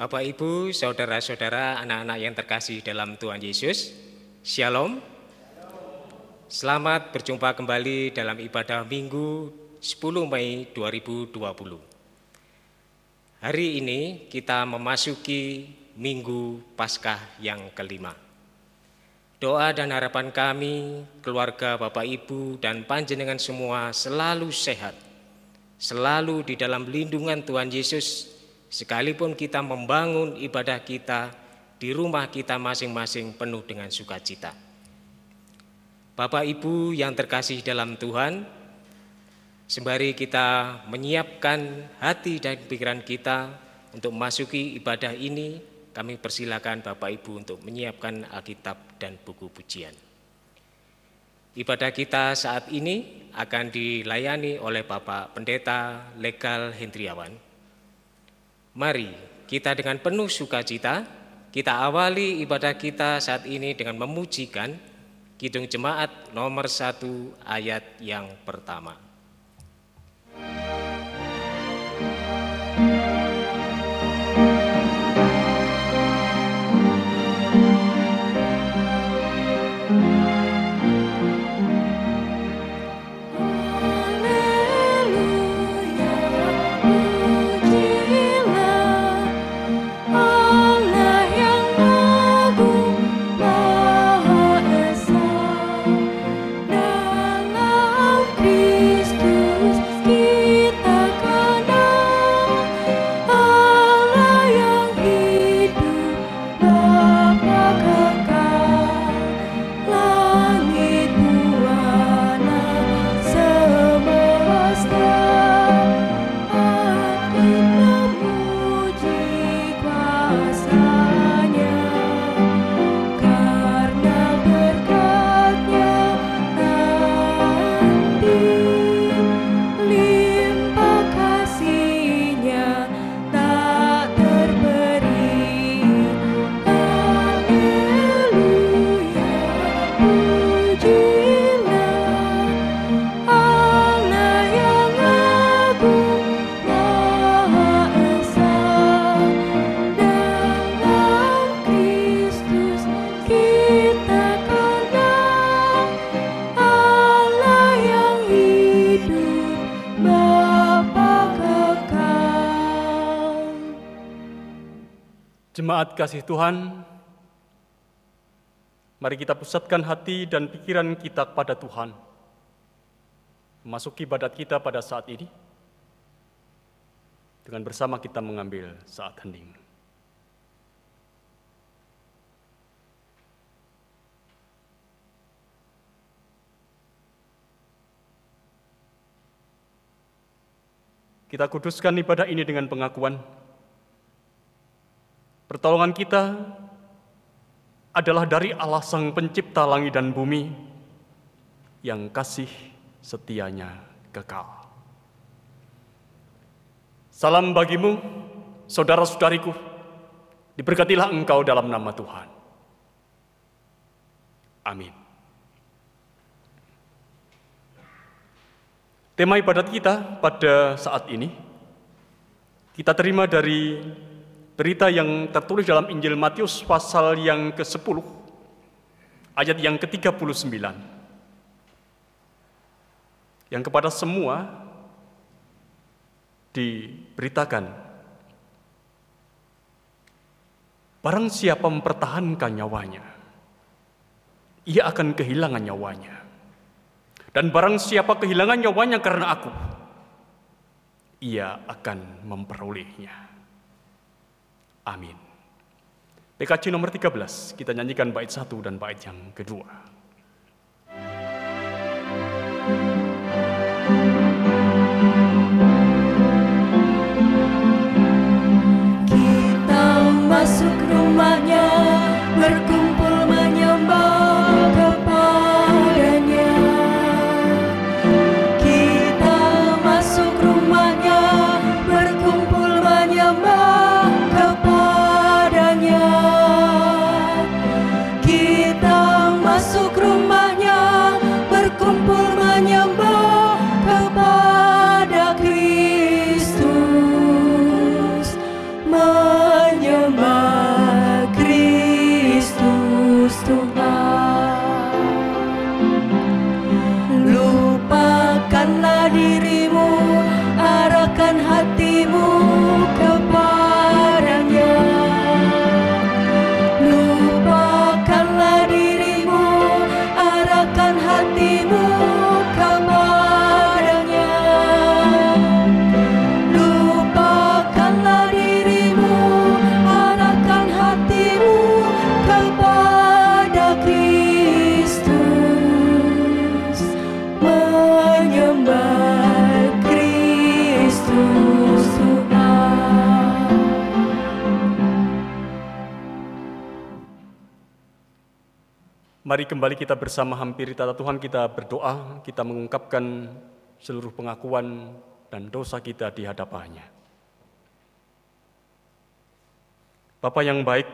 Bapak, Ibu, saudara-saudara, anak-anak yang terkasih dalam Tuhan Yesus, Shalom. Selamat berjumpa kembali dalam ibadah Minggu 10 Mei 2020. Hari ini kita memasuki Minggu Paskah yang kelima. Doa dan harapan kami, keluarga Bapak Ibu dan panjenengan semua selalu sehat, selalu di dalam lindungan Tuhan Yesus, sekalipun kita membangun ibadah kita di rumah kita masing-masing penuh dengan sukacita. Bapak Ibu yang terkasih dalam Tuhan, sembari kita menyiapkan hati dan pikiran kita untuk memasuki ibadah ini, kami persilakan Bapak Ibu untuk menyiapkan Alkitab dan buku pujian. Ibadah kita saat ini akan dilayani oleh Bapak Pendeta Legal Hendriawan. Mari kita dengan penuh sukacita, kita awali ibadah kita saat ini dengan memujikan Kidung Jemaat nomor satu ayat yang pertama. Jemaat kasih Tuhan, mari kita pusatkan hati dan pikiran kita kepada Tuhan. Memasuki ibadat kita pada saat ini, dengan bersama kita mengambil saat hening. Kita kuduskan ibadah ini dengan pengakuan Pertolongan kita adalah dari Allah Sang Pencipta langit dan bumi yang kasih setianya kekal. Salam bagimu, saudara-saudariku, diberkatilah engkau dalam nama Tuhan. Amin. Tema ibadat kita pada saat ini kita terima dari Berita yang tertulis dalam Injil Matius pasal yang ke-10 ayat yang ke-39 yang kepada semua diberitakan Barang siapa mempertahankan nyawanya ia akan kehilangan nyawanya. Dan barang siapa kehilangan nyawanya karena aku ia akan memperolehnya Amin. PKC nomor 13, kita nyanyikan bait satu dan bait yang kedua. Kita masuk rumahnya berkumpul Mari kembali kita bersama hampiri tata Tuhan kita berdoa, kita mengungkapkan seluruh pengakuan dan dosa kita di hadapannya. Bapa yang baik,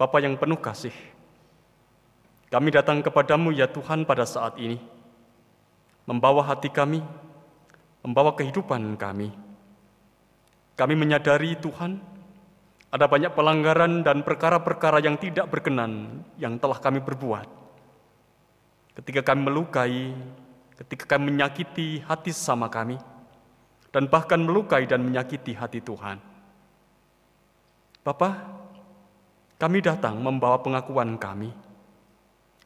Bapa yang penuh kasih, kami datang kepadamu ya Tuhan pada saat ini, membawa hati kami, membawa kehidupan kami. Kami menyadari Tuhan, ada banyak pelanggaran dan perkara-perkara yang tidak berkenan yang telah kami berbuat. Ketika kami melukai, ketika kami menyakiti hati sama kami, dan bahkan melukai dan menyakiti hati Tuhan. Bapak, kami datang membawa pengakuan kami.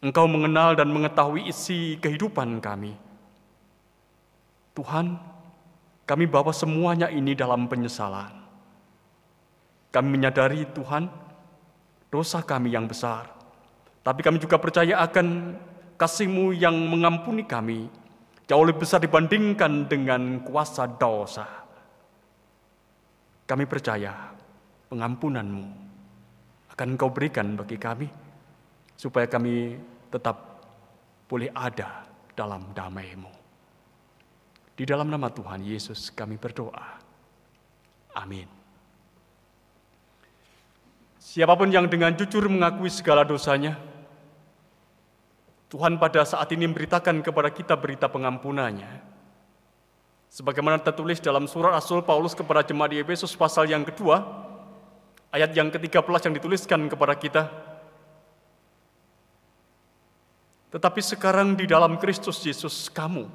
Engkau mengenal dan mengetahui isi kehidupan kami. Tuhan, kami bawa semuanya ini dalam penyesalan. Kami menyadari Tuhan, dosa kami yang besar. Tapi kami juga percaya akan kasih-Mu yang mengampuni kami, jauh lebih besar dibandingkan dengan kuasa dosa. Kami percaya pengampunan-Mu akan Engkau berikan bagi kami, supaya kami tetap boleh ada dalam damai-Mu. Di dalam nama Tuhan Yesus kami berdoa. Amin. Siapa pun yang dengan jujur mengakui segala dosanya, Tuhan pada saat ini memberitakan kepada kita berita pengampunannya. Sebagaimana tertulis dalam surat Rasul Paulus kepada jemaat di Efesus pasal yang kedua, ayat yang ke-13 yang dituliskan kepada kita. Tetapi sekarang di dalam Kristus Yesus kamu,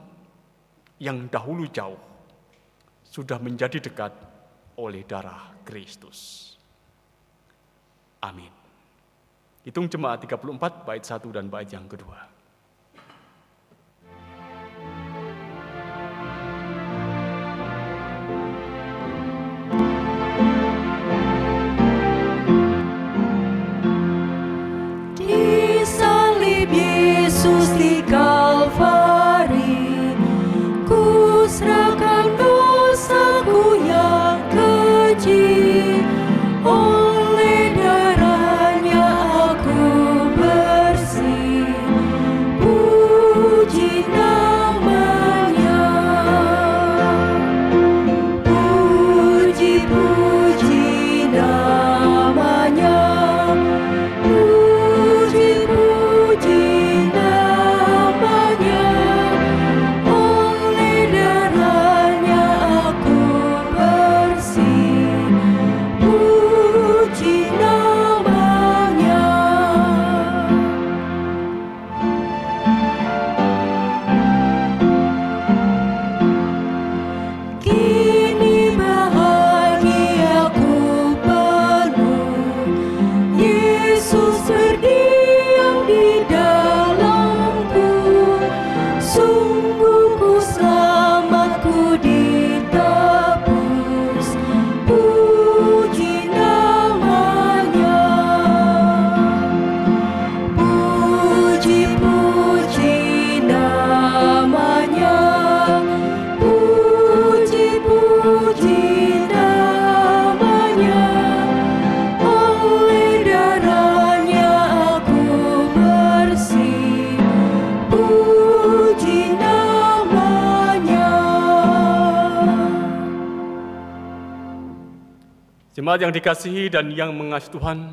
yang dahulu jauh sudah menjadi dekat oleh darah Kristus. Amin. Hitung jemaat 34 bait 1 dan bait yang kedua. Jemaat yang dikasihi dan yang mengasihi Tuhan,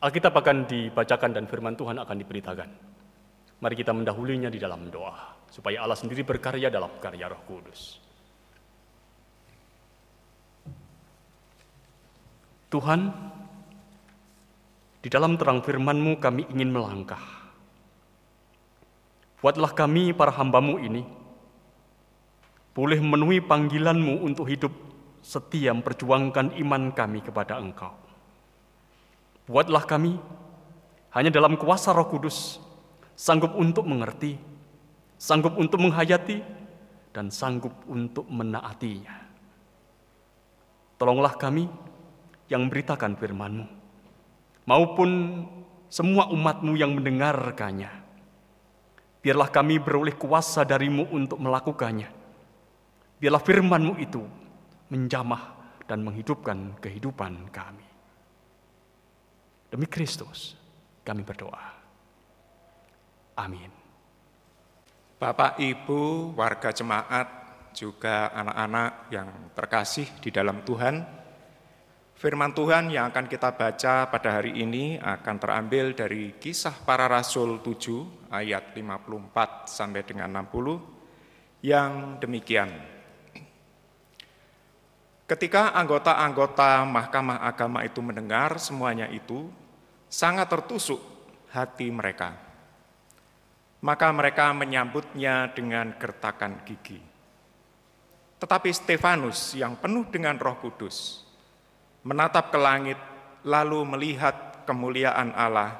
Alkitab akan dibacakan dan firman Tuhan akan diberitakan. Mari kita mendahulinya di dalam doa, supaya Allah sendiri berkarya dalam karya roh kudus. Tuhan, di dalam terang firman-Mu kami ingin melangkah. Buatlah kami para hambamu ini, boleh memenuhi panggilan-Mu untuk hidup setia memperjuangkan iman kami kepada Engkau. Buatlah kami hanya dalam kuasa Roh Kudus sanggup untuk mengerti, sanggup untuk menghayati, dan sanggup untuk menaatinya. Tolonglah kami yang memberitakan firman-Mu, maupun semua umat-Mu yang mendengarkannya. Biarlah kami beroleh kuasa darimu untuk melakukannya. Biarlah firman-Mu itu menjamah dan menghidupkan kehidupan kami. Demi Kristus kami berdoa. Amin. Bapak, Ibu, warga jemaat, juga anak-anak yang terkasih di dalam Tuhan. Firman Tuhan yang akan kita baca pada hari ini akan terambil dari kisah para rasul 7 ayat 54 sampai dengan 60 yang demikian. Ketika anggota-anggota Mahkamah Agama itu mendengar semuanya itu, sangat tertusuk hati mereka. Maka mereka menyambutnya dengan gertakan gigi. Tetapi Stefanus yang penuh dengan Roh Kudus menatap ke langit, lalu melihat kemuliaan Allah,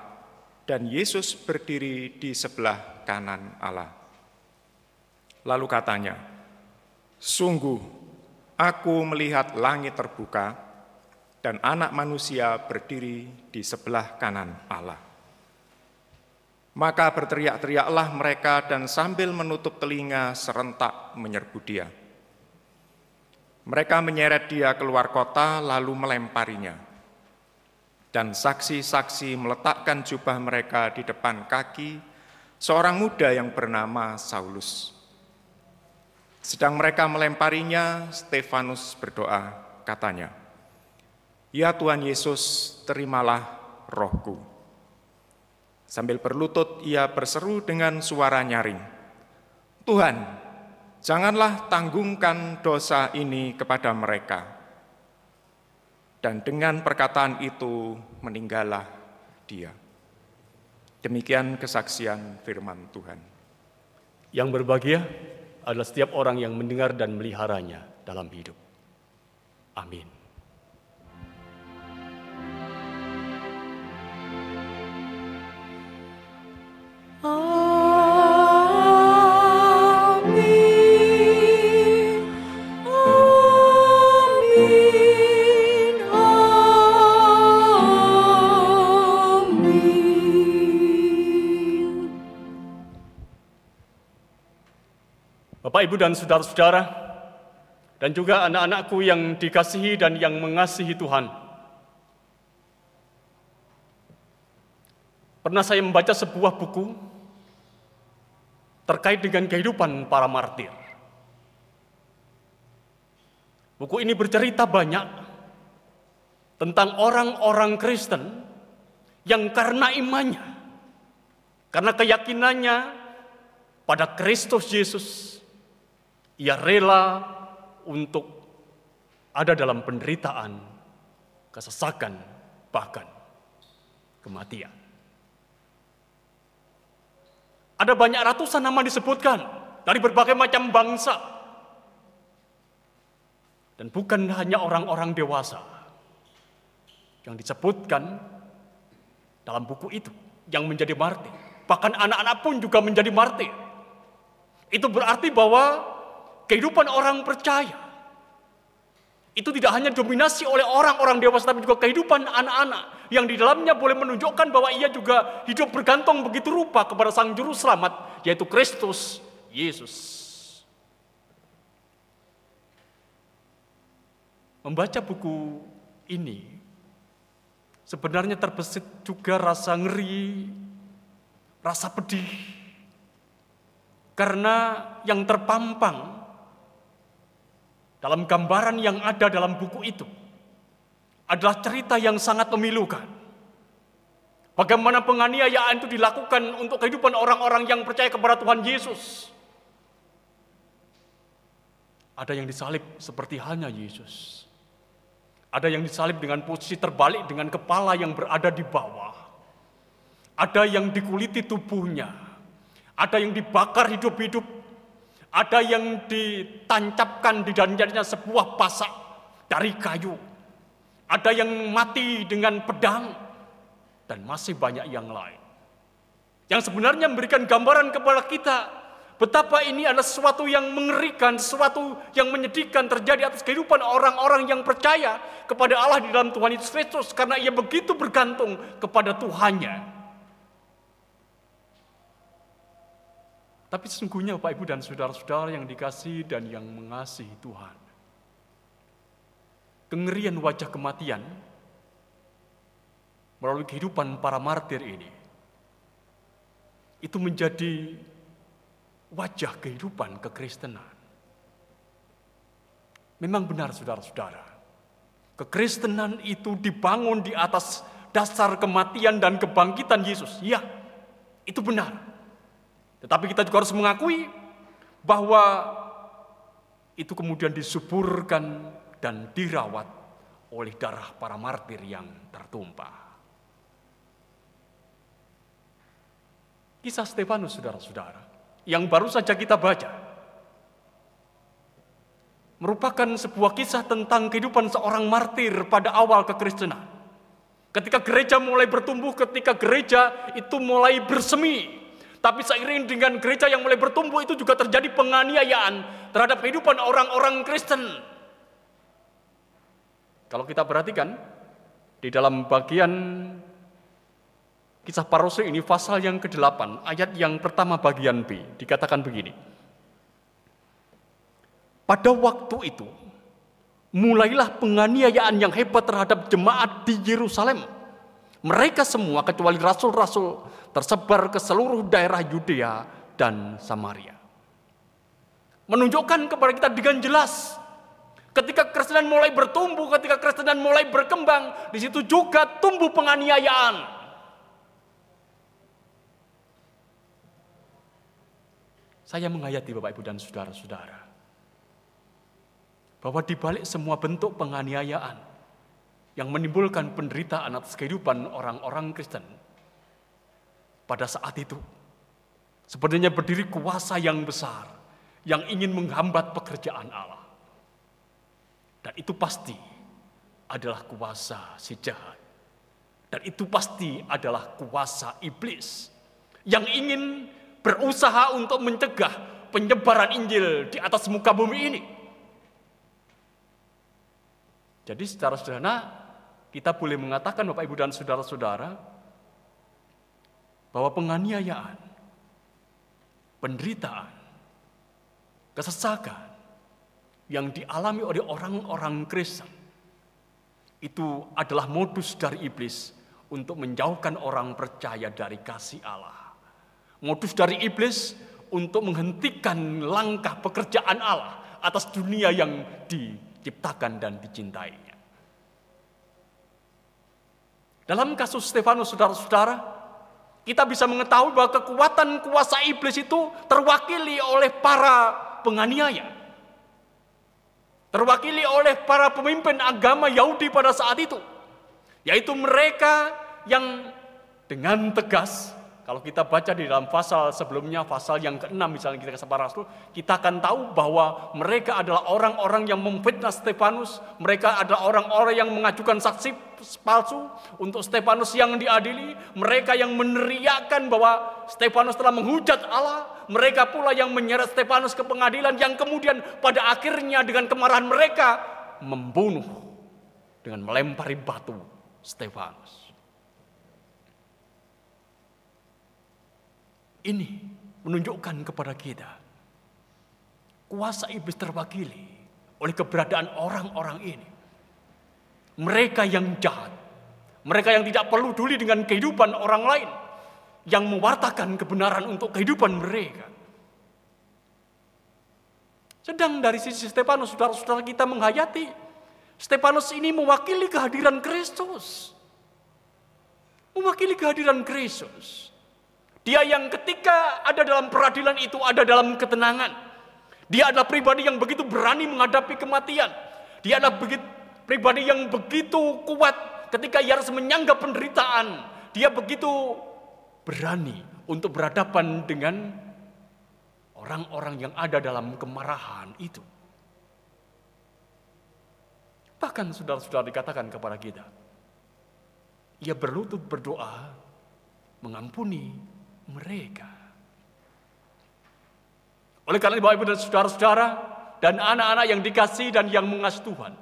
dan Yesus berdiri di sebelah kanan Allah. Lalu katanya, "Sungguh, aku melihat langit terbuka, dan Anak Manusia berdiri di sebelah kanan Allah." Maka berteriak-teriaklah mereka, dan sambil menutup telinga serentak menyerbu Dia. Mereka menyeret dia keluar kota lalu melemparinya. Dan saksi-saksi meletakkan jubah mereka di depan kaki seorang muda yang bernama Saulus. Sedang mereka melemparinya, Stefanus berdoa, katanya, Ya Tuhan Yesus, terimalah rohku. Sambil berlutut ia berseru dengan suara nyaring, Tuhan, Janganlah tanggungkan dosa ini kepada mereka. Dan dengan perkataan itu meninggallah dia. Demikian kesaksian firman Tuhan. Yang berbahagia adalah setiap orang yang mendengar dan meliharanya dalam hidup. Amin. Amin. Bapak, Ibu, dan saudara-saudara, dan juga anak-anakku yang dikasihi dan yang mengasihi Tuhan. Pernah saya membaca sebuah buku terkait dengan kehidupan para martir. Buku ini bercerita banyak tentang orang-orang Kristen yang karena imannya, karena keyakinannya pada Kristus Yesus, ia rela untuk ada dalam penderitaan, kesesakan, bahkan kematian. Ada banyak ratusan nama disebutkan dari berbagai macam bangsa. Dan bukan hanya orang-orang dewasa yang disebutkan dalam buku itu yang menjadi martir. Bahkan anak-anak pun juga menjadi martir. Itu berarti bahwa kehidupan orang percaya itu tidak hanya dominasi oleh orang-orang dewasa tapi juga kehidupan anak-anak yang di dalamnya boleh menunjukkan bahwa ia juga hidup bergantung begitu rupa kepada Sang Juru Selamat yaitu Kristus Yesus. Membaca buku ini sebenarnya terbesit juga rasa ngeri, rasa pedih. Karena yang terpampang dalam gambaran yang ada dalam buku itu adalah cerita yang sangat memilukan. Bagaimana penganiayaan itu dilakukan untuk kehidupan orang-orang yang percaya kepada Tuhan Yesus. Ada yang disalib seperti hanya Yesus. Ada yang disalib dengan posisi terbalik dengan kepala yang berada di bawah. Ada yang dikuliti tubuhnya. Ada yang dibakar hidup-hidup. Ada yang ditancapkan di dalamnya sebuah pasak dari kayu. Ada yang mati dengan pedang dan masih banyak yang lain. Yang sebenarnya memberikan gambaran kepada kita betapa ini adalah sesuatu yang mengerikan, sesuatu yang menyedihkan terjadi atas kehidupan orang-orang yang percaya kepada Allah di dalam Tuhan Yesus Kristus karena ia begitu bergantung kepada Tuhannya. Tapi sesungguhnya Bapak Ibu dan saudara-saudara yang dikasih dan yang mengasihi Tuhan. Kengerian wajah kematian melalui kehidupan para martir ini. itu menjadi wajah kehidupan kekristenan. Memang benar saudara-saudara, kekristenan itu dibangun di atas dasar kematian dan kebangkitan Yesus. Ya, itu benar. Tetapi kita juga harus mengakui bahwa itu kemudian disuburkan dan dirawat oleh darah para martir yang tertumpah. Kisah Stefanus, saudara-saudara, yang baru saja kita baca, merupakan sebuah kisah tentang kehidupan seorang martir pada awal kekristenan. Ketika gereja mulai bertumbuh, ketika gereja itu mulai bersemi, tapi seiring dengan gereja yang mulai bertumbuh itu juga terjadi penganiayaan terhadap kehidupan orang-orang Kristen. Kalau kita perhatikan di dalam bagian kisah parose ini pasal yang ke-8 ayat yang pertama bagian B dikatakan begini. Pada waktu itu mulailah penganiayaan yang hebat terhadap jemaat di Yerusalem. Mereka semua kecuali rasul-rasul tersebar ke seluruh daerah Yudea dan Samaria. Menunjukkan kepada kita dengan jelas ketika Kristen mulai bertumbuh, ketika Kristen mulai berkembang, di situ juga tumbuh penganiayaan. Saya menghayati Bapak Ibu dan saudara-saudara bahwa di balik semua bentuk penganiayaan yang menimbulkan penderitaan atas kehidupan orang-orang Kristen, pada saat itu. Sebenarnya berdiri kuasa yang besar yang ingin menghambat pekerjaan Allah. Dan itu pasti adalah kuasa si jahat. Dan itu pasti adalah kuasa iblis yang ingin berusaha untuk mencegah penyebaran Injil di atas muka bumi ini. Jadi secara sederhana kita boleh mengatakan Bapak Ibu dan saudara-saudara bahwa penganiayaan, penderitaan, kesesakan yang dialami oleh orang-orang Kristen itu adalah modus dari iblis untuk menjauhkan orang percaya dari kasih Allah. Modus dari iblis untuk menghentikan langkah pekerjaan Allah atas dunia yang diciptakan dan dicintainya. Dalam kasus Stefanus, saudara-saudara, kita bisa mengetahui bahwa kekuatan kuasa iblis itu terwakili oleh para penganiaya. Terwakili oleh para pemimpin agama Yahudi pada saat itu. Yaitu mereka yang dengan tegas kalau kita baca di dalam pasal sebelumnya, pasal yang ke-6 misalnya kita ke Rasul, kita akan tahu bahwa mereka adalah orang-orang yang memfitnah Stefanus, mereka adalah orang-orang yang mengajukan saksi palsu untuk Stefanus yang diadili, mereka yang meneriakkan bahwa Stefanus telah menghujat Allah, mereka pula yang menyeret Stefanus ke pengadilan yang kemudian pada akhirnya dengan kemarahan mereka membunuh dengan melempari batu Stefanus. Ini menunjukkan kepada kita kuasa iblis terwakili oleh keberadaan orang-orang ini. Mereka yang jahat, mereka yang tidak perlu peduli dengan kehidupan orang lain, yang mewartakan kebenaran untuk kehidupan mereka. Sedang dari sisi Stefanus, saudara-saudara kita menghayati, Stefanus ini mewakili kehadiran Kristus. Mewakili kehadiran Kristus. Dia yang ketika ada dalam peradilan itu ada dalam ketenangan. Dia adalah pribadi yang begitu berani menghadapi kematian. Dia adalah begitu, pribadi yang begitu kuat ketika ia harus menyangga penderitaan. Dia begitu berani untuk berhadapan dengan orang-orang yang ada dalam kemarahan itu. Bahkan saudara-saudara dikatakan kepada kita, ia berlutut berdoa mengampuni mereka. Oleh karena Bapak Ibu dan saudara-saudara dan anak-anak yang dikasih dan yang mengasihi Tuhan.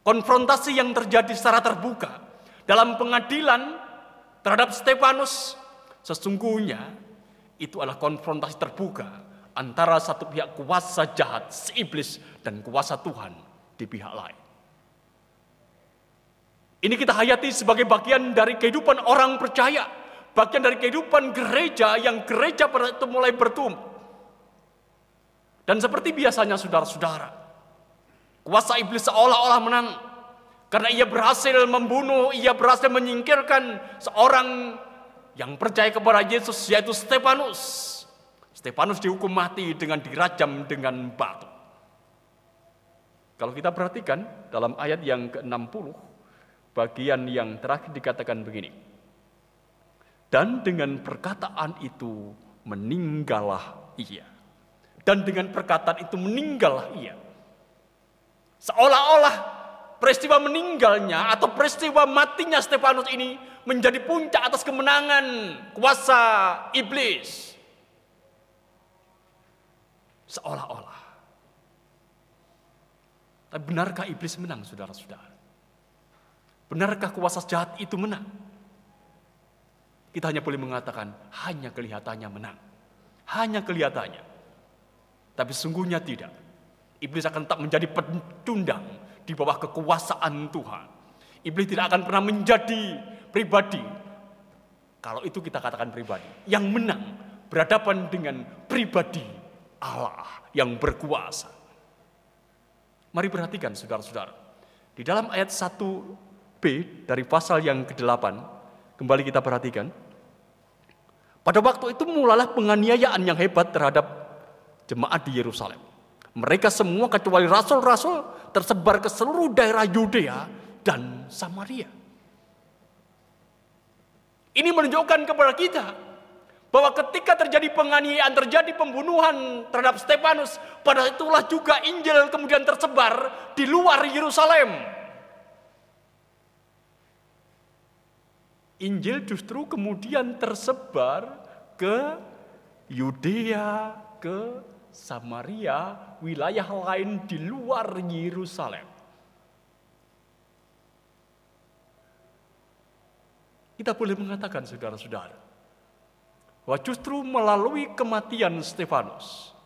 Konfrontasi yang terjadi secara terbuka dalam pengadilan terhadap Stefanus sesungguhnya itu adalah konfrontasi terbuka antara satu pihak kuasa jahat, si iblis, dan kuasa Tuhan di pihak lain. Ini kita hayati sebagai bagian dari kehidupan orang percaya bagian dari kehidupan gereja yang gereja itu mulai bertumbuh. Dan seperti biasanya saudara-saudara, kuasa iblis seolah-olah menang karena ia berhasil membunuh, ia berhasil menyingkirkan seorang yang percaya kepada Yesus yaitu Stefanus. Stefanus dihukum mati dengan dirajam dengan batu. Kalau kita perhatikan dalam ayat yang ke-60, bagian yang terakhir dikatakan begini. Dan dengan perkataan itu meninggallah ia. Dan dengan perkataan itu meninggallah ia. Seolah-olah peristiwa meninggalnya atau peristiwa matinya Stefanus ini menjadi puncak atas kemenangan kuasa iblis. Seolah-olah. Tapi benarkah iblis menang, saudara-saudara? Benarkah kuasa jahat itu menang? Kita hanya boleh mengatakan hanya kelihatannya menang. Hanya kelihatannya. Tapi sungguhnya tidak. Iblis akan tak menjadi pecundang di bawah kekuasaan Tuhan. Iblis tidak akan pernah menjadi pribadi. Kalau itu kita katakan pribadi. Yang menang berhadapan dengan pribadi Allah yang berkuasa. Mari perhatikan saudara-saudara. Di dalam ayat 1b dari pasal yang ke-8, kembali kita perhatikan. Pada waktu itu mulalah penganiayaan yang hebat terhadap jemaat di Yerusalem. Mereka semua kecuali rasul-rasul tersebar ke seluruh daerah Yudea dan Samaria. Ini menunjukkan kepada kita bahwa ketika terjadi penganiayaan, terjadi pembunuhan terhadap Stefanus, pada itulah juga Injil kemudian tersebar di luar Yerusalem. Injil justru kemudian tersebar ke Yudea, ke Samaria, wilayah lain di luar Yerusalem. Kita boleh mengatakan saudara-saudara, bahwa justru melalui kematian Stefanus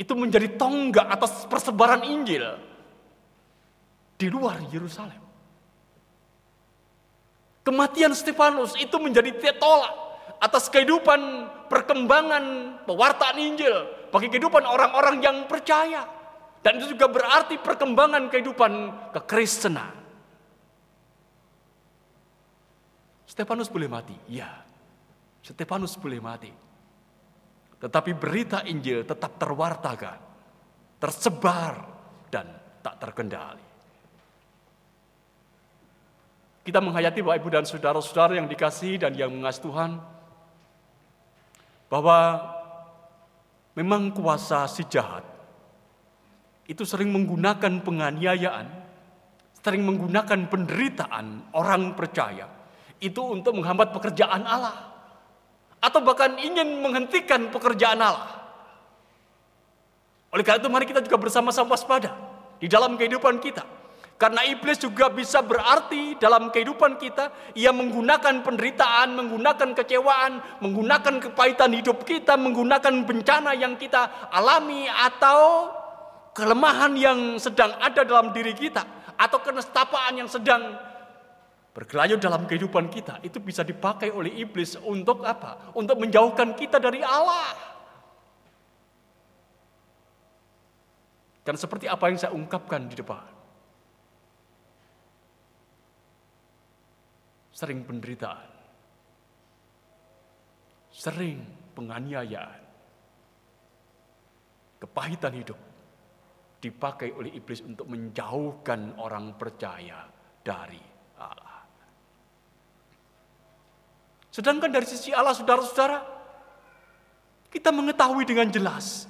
itu menjadi tonggak atas persebaran Injil di luar Yerusalem. Kematian Stefanus itu menjadi tolak atas kehidupan perkembangan pewartaan Injil bagi kehidupan orang-orang yang percaya. Dan itu juga berarti perkembangan kehidupan kekristenan. Stefanus boleh mati, ya. Stefanus boleh mati. Tetapi berita Injil tetap terwartakan, tersebar, dan tak terkendali. Kita menghayati Bapak Ibu dan Saudara-saudara yang dikasih dan yang mengasihi Tuhan, bahwa memang kuasa si jahat itu sering menggunakan penganiayaan, sering menggunakan penderitaan orang percaya itu untuk menghambat pekerjaan Allah atau bahkan ingin menghentikan pekerjaan Allah. Oleh karena itu mari kita juga bersama-sama waspada di dalam kehidupan kita. Karena iblis juga bisa berarti dalam kehidupan kita, ia menggunakan penderitaan, menggunakan kecewaan, menggunakan kepahitan hidup kita, menggunakan bencana yang kita alami atau kelemahan yang sedang ada dalam diri kita atau kenestapaan yang sedang bergelayut dalam kehidupan kita itu bisa dipakai oleh iblis untuk apa? Untuk menjauhkan kita dari Allah. Dan seperti apa yang saya ungkapkan di depan. Sering penderitaan. Sering penganiayaan. Kepahitan hidup dipakai oleh iblis untuk menjauhkan orang percaya dari Allah. Sedangkan dari sisi Allah saudara-saudara, kita mengetahui dengan jelas.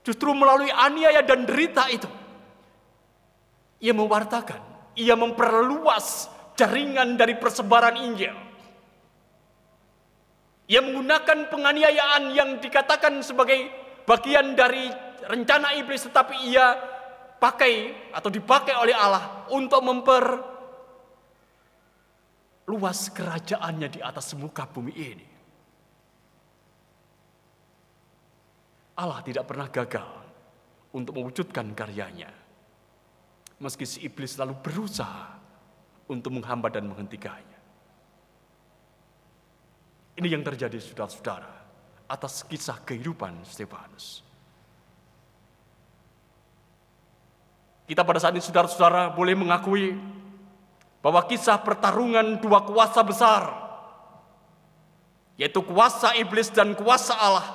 Justru melalui aniaya dan derita itu, ia mewartakan, ia memperluas jaringan dari persebaran Injil. Ia menggunakan penganiayaan yang dikatakan sebagai bagian dari rencana iblis, tetapi ia pakai atau dipakai oleh Allah untuk memper luas kerajaannya di atas muka bumi ini. Allah tidak pernah gagal untuk mewujudkan karyanya. Meski si iblis selalu berusaha untuk menghambat dan menghentikannya. Ini yang terjadi saudara-saudara atas kisah kehidupan Stefanus. Kita pada saat ini saudara-saudara boleh mengakui bahwa kisah pertarungan dua kuasa besar, yaitu kuasa iblis dan kuasa Allah,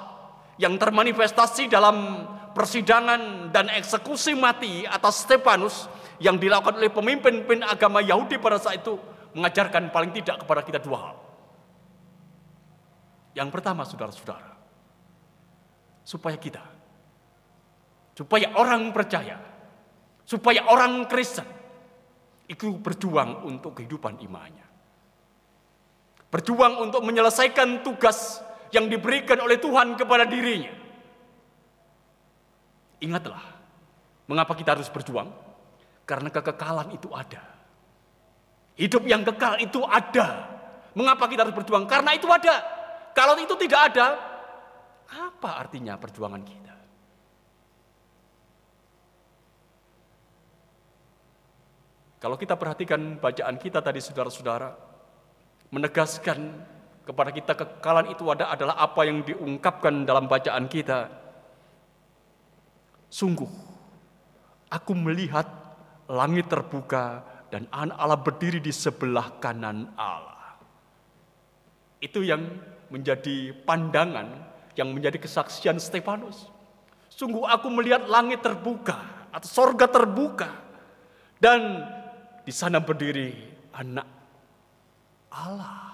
yang termanifestasi dalam persidangan dan eksekusi mati atas Stefanus yang dilakukan oleh pemimpin-pemimpin agama Yahudi pada saat itu mengajarkan paling tidak kepada kita dua hal. Yang pertama, saudara-saudara, supaya kita, supaya orang percaya, supaya orang Kristen itu berjuang untuk kehidupan imannya. Berjuang untuk menyelesaikan tugas yang diberikan oleh Tuhan kepada dirinya. Ingatlah, mengapa kita harus berjuang? Karena kekekalan itu ada. Hidup yang kekal itu ada. Mengapa kita harus berjuang? Karena itu ada. Kalau itu tidak ada, apa artinya perjuangan kita? Kalau kita perhatikan bacaan kita tadi saudara-saudara, menegaskan kepada kita kekekalan itu ada adalah apa yang diungkapkan dalam bacaan kita. Sungguh, aku melihat langit terbuka dan anak Allah berdiri di sebelah kanan Allah. Itu yang menjadi pandangan, yang menjadi kesaksian Stefanus. Sungguh aku melihat langit terbuka atau sorga terbuka dan di sana berdiri anak Allah.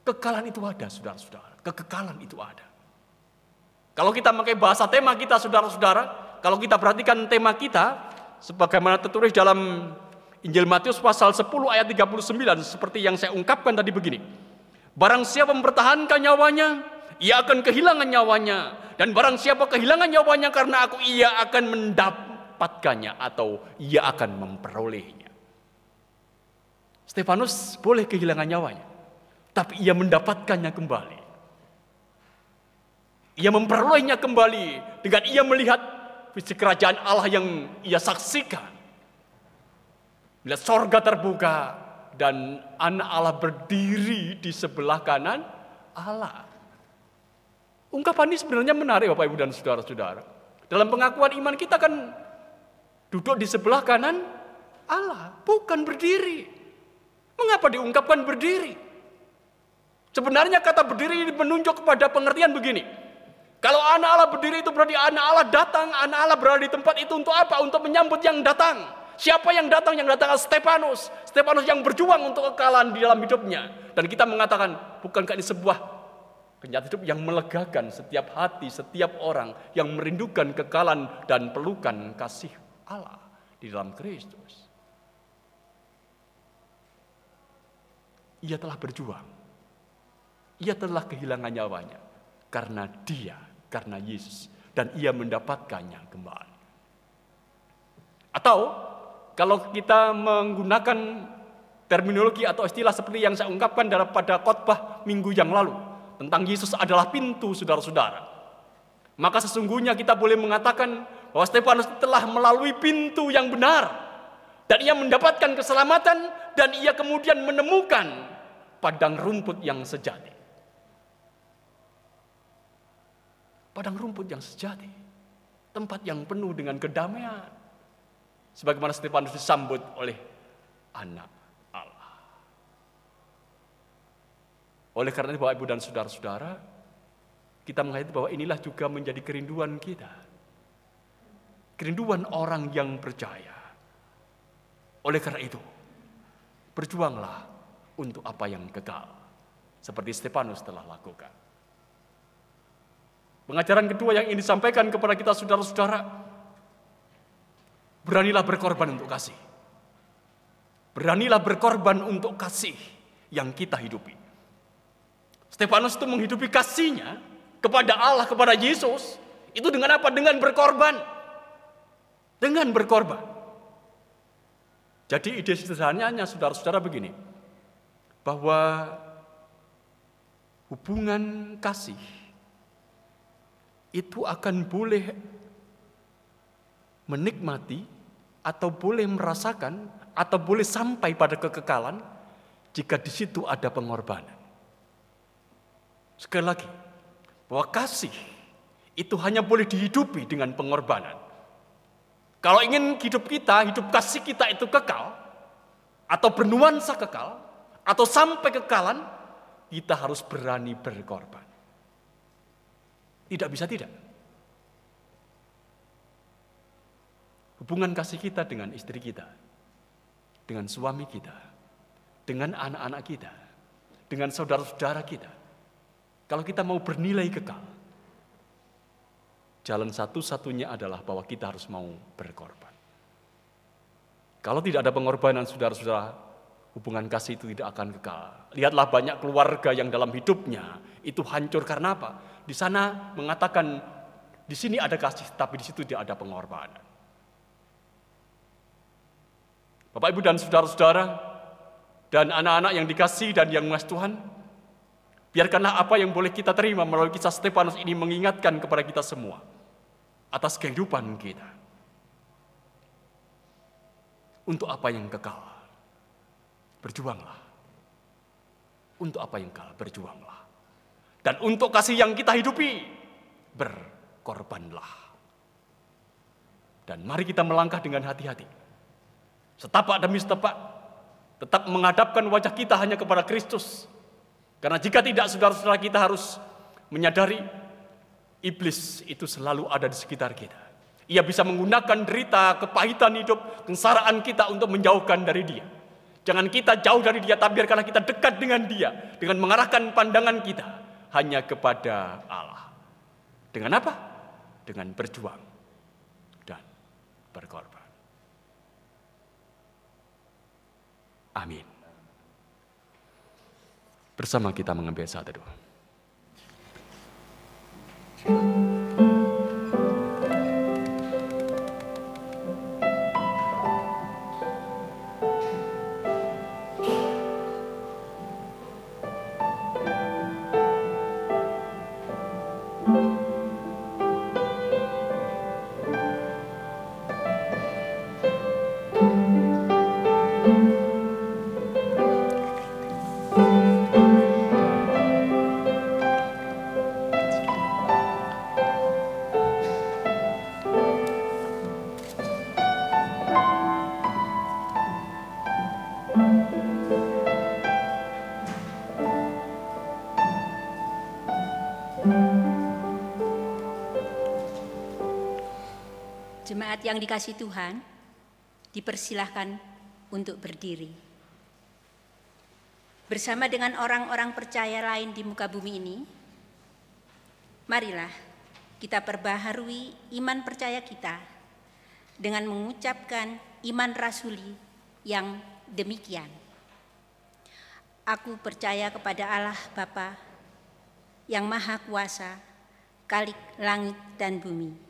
Kekekalan itu ada, saudara-saudara. Kekekalan itu ada. Kalau kita pakai bahasa tema kita, saudara-saudara, kalau kita perhatikan tema kita, sebagaimana tertulis dalam Injil Matius pasal 10 ayat 39, seperti yang saya ungkapkan tadi begini. Barang siapa mempertahankan nyawanya, ia akan kehilangan nyawanya. Dan barang siapa kehilangan nyawanya karena aku, ia akan mendapatkannya atau ia akan memperolehnya. Stefanus boleh kehilangan nyawanya, tapi ia mendapatkannya kembali. Ia memperolehnya kembali dengan ia melihat visi kerajaan Allah yang ia saksikan. Melihat sorga terbuka dan anak Allah berdiri di sebelah kanan Allah. Ungkapan ini sebenarnya menarik Bapak Ibu dan Saudara-saudara. Dalam pengakuan iman kita kan duduk di sebelah kanan Allah, bukan berdiri. Mengapa diungkapkan berdiri? Sebenarnya kata berdiri ini menunjuk kepada pengertian begini. Kalau anak Allah berdiri itu berarti anak Allah datang, anak Allah berada di tempat itu untuk apa? Untuk menyambut yang datang. Siapa yang datang? Yang datang Stefanus. Stefanus yang berjuang untuk kekalahan di dalam hidupnya. Dan kita mengatakan, bukankah ini sebuah kenyataan hidup yang melegakan setiap hati, setiap orang yang merindukan kekalahan dan pelukan kasih Allah di dalam Kristus. Ia telah berjuang. Ia telah kehilangan nyawanya karena dia karena Yesus dan ia mendapatkannya kembali. Atau kalau kita menggunakan terminologi atau istilah seperti yang saya ungkapkan pada khotbah minggu yang lalu tentang Yesus adalah pintu saudara-saudara. Maka sesungguhnya kita boleh mengatakan bahwa Stefanus telah melalui pintu yang benar dan ia mendapatkan keselamatan dan ia kemudian menemukan padang rumput yang sejati. Padang rumput yang sejati. Tempat yang penuh dengan kedamaian. Sebagaimana Stefanus disambut oleh anak Allah. Oleh karena itu Bapak Ibu dan Saudara-saudara, kita menghayati bahwa inilah juga menjadi kerinduan kita. Kerinduan orang yang percaya. Oleh karena itu, berjuanglah untuk apa yang kekal. Seperti Stefanus telah lakukan. Pengajaran kedua yang ingin disampaikan kepada kita saudara-saudara, beranilah berkorban untuk kasih. Beranilah berkorban untuk kasih yang kita hidupi. Stefanus itu menghidupi kasihnya kepada Allah, kepada Yesus. Itu dengan apa? Dengan berkorban. Dengan berkorban. Jadi ide sederhananya saudara-saudara begini. Bahwa hubungan kasih itu akan boleh menikmati atau boleh merasakan atau boleh sampai pada kekekalan jika di situ ada pengorbanan. Sekali lagi, bahwa kasih itu hanya boleh dihidupi dengan pengorbanan. Kalau ingin hidup kita, hidup kasih kita itu kekal, atau bernuansa kekal, atau sampai kekalan, kita harus berani berkorban. Tidak bisa tidak. Hubungan kasih kita dengan istri kita, dengan suami kita, dengan anak-anak kita, dengan saudara-saudara kita. Kalau kita mau bernilai kekal, jalan satu-satunya adalah bahwa kita harus mau berkorban. Kalau tidak ada pengorbanan, saudara-saudara, hubungan kasih itu tidak akan kekal. Lihatlah banyak keluarga yang dalam hidupnya itu hancur karena apa? Di sana mengatakan di sini ada kasih, tapi di situ tidak ada pengorbanan. Bapak, Ibu, dan saudara-saudara, dan anak-anak yang dikasih dan yang mas Tuhan, biarkanlah apa yang boleh kita terima melalui kisah Stefanus ini mengingatkan kepada kita semua atas kehidupan kita. Untuk apa yang kekal, berjuanglah. Untuk apa yang kekal, berjuanglah. Dan untuk kasih yang kita hidupi, berkorbanlah. Dan mari kita melangkah dengan hati-hati. Setapak demi setapak, tetap menghadapkan wajah kita hanya kepada Kristus. Karena jika tidak, saudara-saudara kita harus menyadari iblis itu selalu ada di sekitar kita. Ia bisa menggunakan derita, kepahitan hidup, kengsaraan kita untuk menjauhkan dari dia. Jangan kita jauh dari dia, tapi biarkanlah kita dekat dengan dia. Dengan mengarahkan pandangan kita hanya kepada Allah. Dengan apa? Dengan berjuang dan berkorban. Amin. Bersama kita mengambil saat teduh. Yang dikasih Tuhan, dipersilahkan untuk berdiri. Bersama dengan orang-orang percaya lain di muka bumi ini, marilah kita perbaharui iman percaya kita dengan mengucapkan iman rasuli yang demikian. Aku percaya kepada Allah Bapa yang Maha Kuasa, Kalik langit dan bumi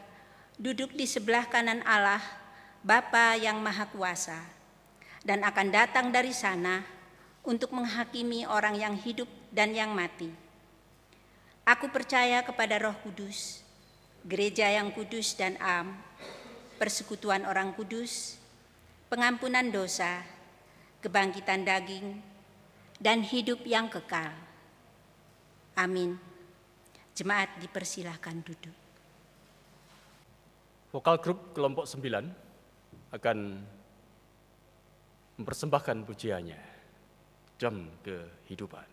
duduk di sebelah kanan Allah, Bapa yang Maha Kuasa, dan akan datang dari sana untuk menghakimi orang yang hidup dan yang mati. Aku percaya kepada Roh Kudus, gereja yang kudus dan am, persekutuan orang kudus, pengampunan dosa, kebangkitan daging, dan hidup yang kekal. Amin. Jemaat dipersilahkan duduk. Vokal grup kelompok 9 akan mempersembahkan pujiannya, jam kehidupan.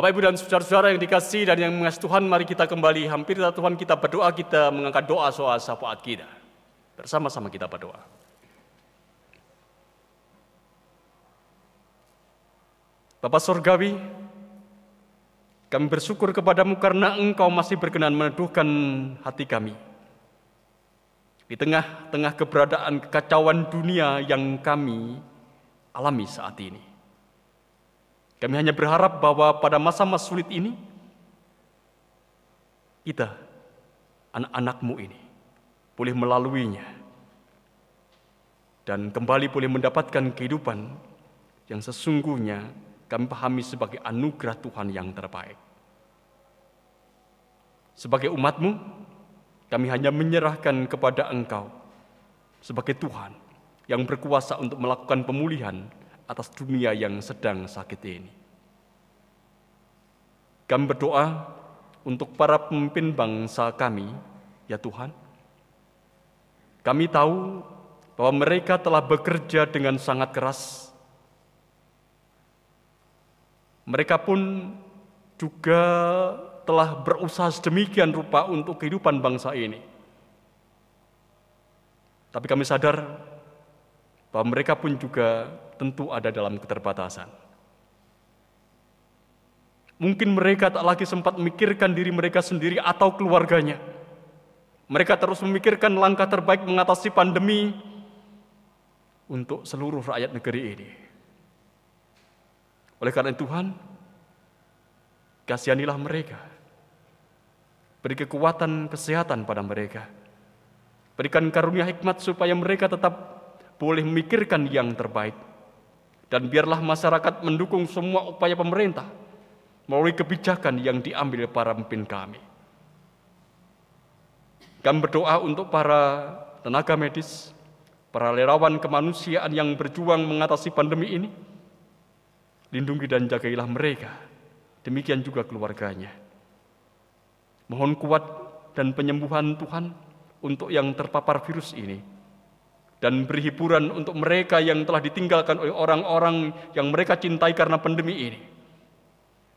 Bapak, Ibu, dan saudara-saudara yang dikasih dan yang mengasihi Tuhan, mari kita kembali hampir Tuhan kita berdoa, kita mengangkat doa soal syafaat kita. Bersama-sama kita berdoa. Bapak Sorgawi, kami bersyukur kepadamu karena engkau masih berkenan meneduhkan hati kami. Di tengah-tengah keberadaan kekacauan dunia yang kami alami saat ini. Kami hanya berharap bahwa pada masa-masa sulit ini, kita, anak-anakmu ini, boleh melaluinya dan kembali boleh mendapatkan kehidupan yang sesungguhnya kami pahami sebagai anugerah Tuhan yang terbaik. Sebagai umatmu, kami hanya menyerahkan kepada engkau sebagai Tuhan yang berkuasa untuk melakukan pemulihan atas dunia yang sedang sakit ini. Kami berdoa untuk para pemimpin bangsa kami, ya Tuhan. Kami tahu bahwa mereka telah bekerja dengan sangat keras. Mereka pun juga telah berusaha sedemikian rupa untuk kehidupan bangsa ini. Tapi kami sadar bahwa mereka pun juga tentu ada dalam keterbatasan. Mungkin mereka tak lagi sempat memikirkan diri mereka sendiri atau keluarganya. Mereka terus memikirkan langkah terbaik mengatasi pandemi untuk seluruh rakyat negeri ini. Oleh karena Tuhan, kasihanilah mereka. Beri kekuatan kesehatan pada mereka. Berikan karunia hikmat supaya mereka tetap boleh memikirkan yang terbaik dan biarlah masyarakat mendukung semua upaya pemerintah melalui kebijakan yang diambil para pemimpin kami. Kami berdoa untuk para tenaga medis, para relawan kemanusiaan yang berjuang mengatasi pandemi ini. Lindungi dan jagailah mereka, demikian juga keluarganya. Mohon kuat dan penyembuhan Tuhan untuk yang terpapar virus ini dan beri hiburan untuk mereka yang telah ditinggalkan oleh orang-orang yang mereka cintai karena pandemi ini.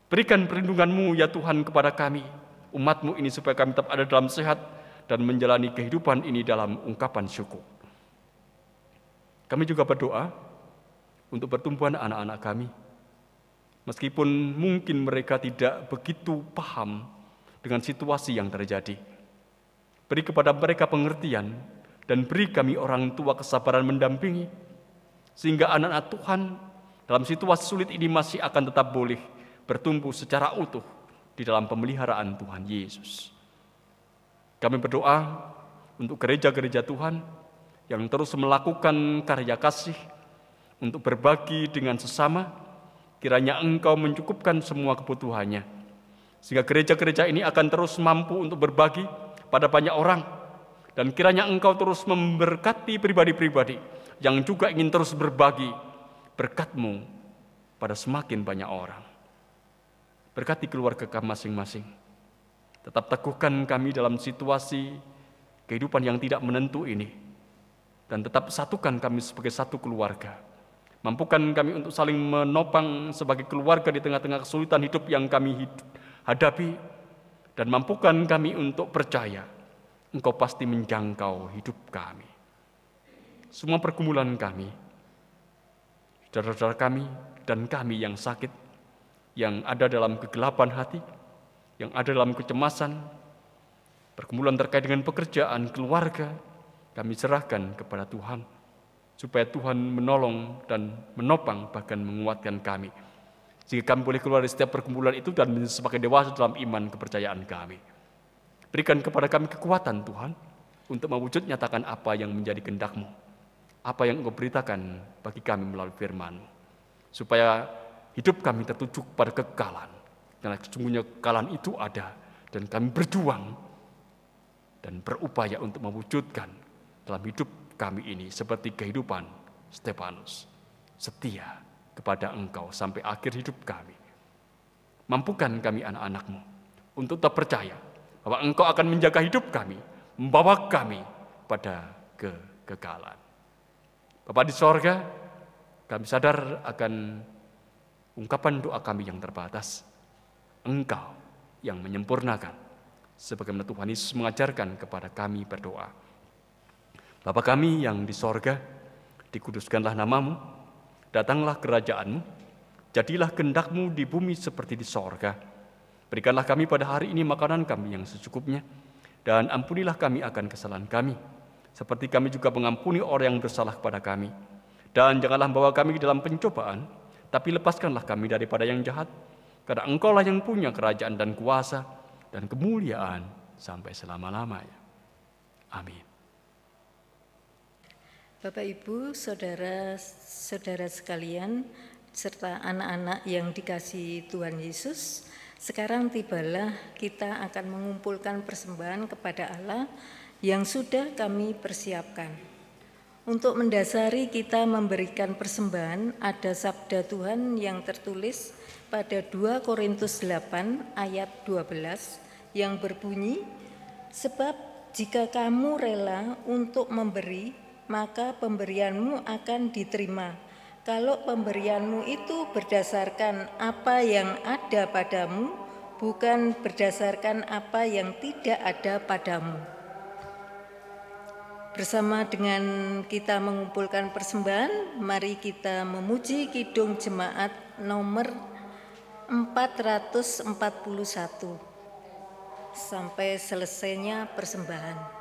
Berikan perlindunganmu ya Tuhan kepada kami, umatmu ini supaya kami tetap ada dalam sehat dan menjalani kehidupan ini dalam ungkapan syukur. Kami juga berdoa untuk pertumbuhan anak-anak kami. Meskipun mungkin mereka tidak begitu paham dengan situasi yang terjadi. Beri kepada mereka pengertian dan beri kami orang tua kesabaran mendampingi, sehingga anak-anak Tuhan dalam situasi sulit ini masih akan tetap boleh bertumbuh secara utuh di dalam pemeliharaan Tuhan Yesus. Kami berdoa untuk gereja-gereja Tuhan yang terus melakukan karya kasih untuk berbagi dengan sesama, kiranya Engkau mencukupkan semua kebutuhannya, sehingga gereja-gereja ini akan terus mampu untuk berbagi pada banyak orang, dan kiranya engkau terus memberkati pribadi-pribadi yang juga ingin terus berbagi berkatmu pada semakin banyak orang. Berkati keluarga kami masing-masing. Tetap teguhkan kami dalam situasi kehidupan yang tidak menentu ini. Dan tetap satukan kami sebagai satu keluarga. Mampukan kami untuk saling menopang sebagai keluarga di tengah-tengah kesulitan hidup yang kami hadapi. Dan mampukan kami untuk percaya Engkau pasti menjangkau hidup kami. Semua pergumulan kami, saudara-saudara kami, dan kami yang sakit, yang ada dalam kegelapan hati, yang ada dalam kecemasan, pergumulan terkait dengan pekerjaan, keluarga, kami serahkan kepada Tuhan, supaya Tuhan menolong dan menopang bahkan menguatkan kami. Sehingga kami boleh keluar dari setiap pergumulan itu dan sebagai dewasa dalam iman kepercayaan kami. Berikan kepada kami kekuatan Tuhan untuk mewujud nyatakan apa yang menjadi kehendakmu. Apa yang engkau beritakan bagi kami melalui firman Supaya hidup kami tertuju pada kekekalan. Karena sesungguhnya kekekalan itu ada. Dan kami berjuang dan berupaya untuk mewujudkan dalam hidup kami ini seperti kehidupan Stefanus. Setia kepada engkau sampai akhir hidup kami. Mampukan kami anak-anakmu untuk tak percaya bahwa Engkau akan menjaga hidup kami, membawa kami pada kegagalan. Bapak di sorga, kami sadar akan ungkapan doa kami yang terbatas. Engkau yang menyempurnakan. Sebagaimana Tuhan Yesus mengajarkan kepada kami berdoa. Bapa kami yang di sorga, dikuduskanlah namamu, datanglah kerajaanmu, jadilah kendakmu di bumi seperti di sorga. Berikanlah kami pada hari ini makanan kami yang secukupnya, dan ampunilah kami akan kesalahan kami, seperti kami juga mengampuni orang yang bersalah kepada kami. Dan janganlah membawa kami ke dalam pencobaan, tapi lepaskanlah kami daripada yang jahat, karena engkaulah yang punya kerajaan dan kuasa dan kemuliaan sampai selama-lamanya. Amin. Bapak Ibu, saudara-saudara sekalian, serta anak-anak yang dikasih Tuhan Yesus, sekarang tibalah kita akan mengumpulkan persembahan kepada Allah yang sudah kami persiapkan. Untuk mendasari kita memberikan persembahan, ada sabda Tuhan yang tertulis pada 2 Korintus 8 ayat 12 yang berbunyi, Sebab jika kamu rela untuk memberi, maka pemberianmu akan diterima. Kalau pemberianmu itu berdasarkan apa yang ada padamu, bukan berdasarkan apa yang tidak ada padamu. Bersama dengan kita mengumpulkan persembahan, mari kita memuji kidung jemaat nomor 441 sampai selesainya persembahan.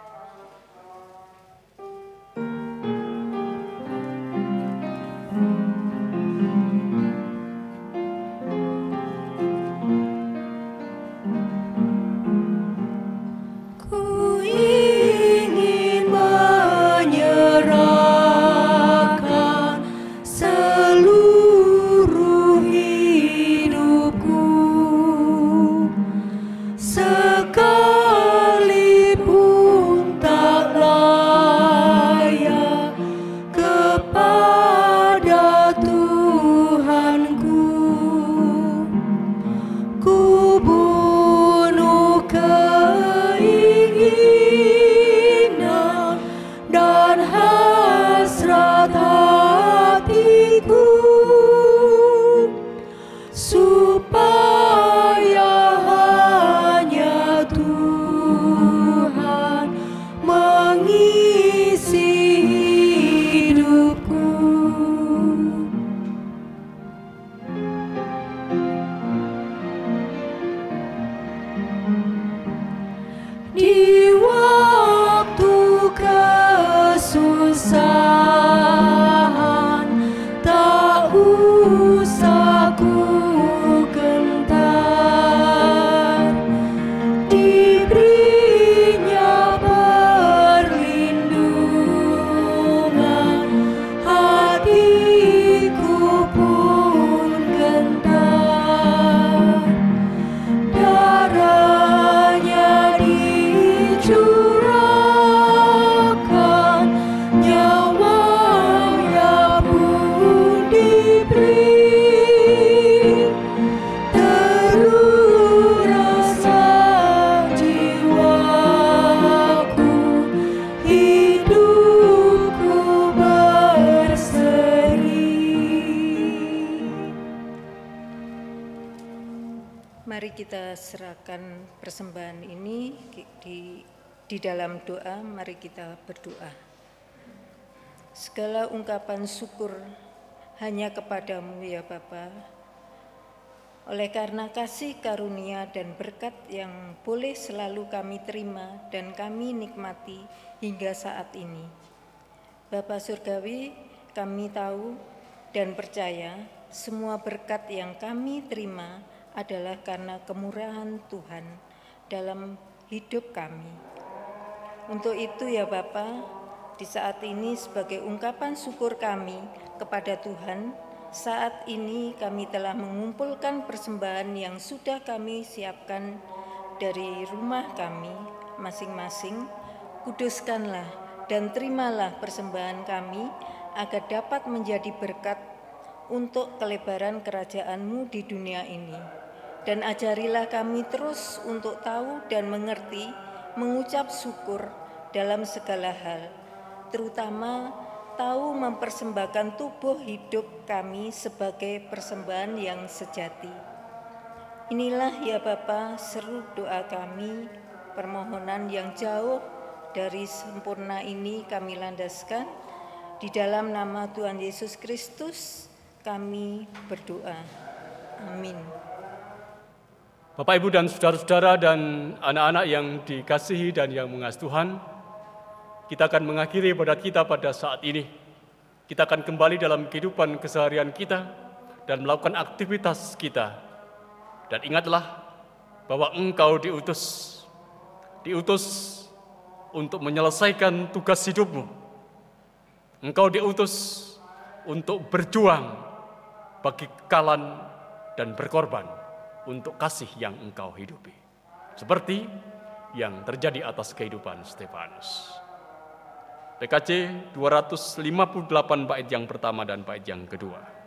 Ungkapan syukur hanya kepadamu ya Bapa. Oleh karena kasih karunia dan berkat yang boleh selalu kami terima dan kami nikmati hingga saat ini. Bapa Surgawi, kami tahu dan percaya semua berkat yang kami terima adalah karena kemurahan Tuhan dalam hidup kami. Untuk itu ya Bapak, di saat ini sebagai ungkapan syukur kami kepada Tuhan, saat ini kami telah mengumpulkan persembahan yang sudah kami siapkan dari rumah kami masing-masing. Kuduskanlah dan terimalah persembahan kami agar dapat menjadi berkat untuk kelebaran kerajaanmu di dunia ini. Dan ajarilah kami terus untuk tahu dan mengerti, mengucap syukur dalam segala hal terutama tahu mempersembahkan tubuh hidup kami sebagai persembahan yang sejati. Inilah ya Bapa seru doa kami, permohonan yang jauh dari sempurna ini kami landaskan di dalam nama Tuhan Yesus Kristus kami berdoa. Amin. Bapak, Ibu, dan saudara-saudara dan anak-anak yang dikasihi dan yang mengasihi Tuhan, kita akan mengakhiri ibadat kita pada saat ini. Kita akan kembali dalam kehidupan keseharian kita dan melakukan aktivitas kita. Dan ingatlah bahwa engkau diutus, diutus untuk menyelesaikan tugas hidupmu. Engkau diutus untuk berjuang bagi kalan dan berkorban untuk kasih yang engkau hidupi. Seperti yang terjadi atas kehidupan Stefanus. PKC 258 bait yang pertama dan bait yang kedua.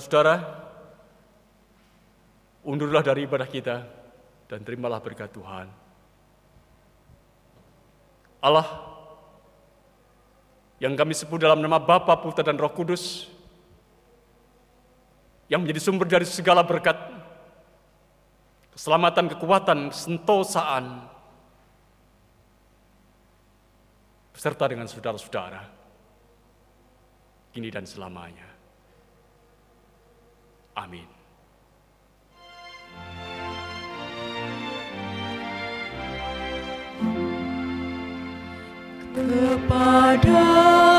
Saudara, undurlah dari ibadah kita dan terimalah berkat Tuhan. Allah yang kami sebut dalam nama Bapa, Putra, dan Roh Kudus, yang menjadi sumber dari segala berkat, keselamatan, kekuatan, sentosaan, beserta dengan saudara-saudara, kini dan selamanya. Amin. Kepada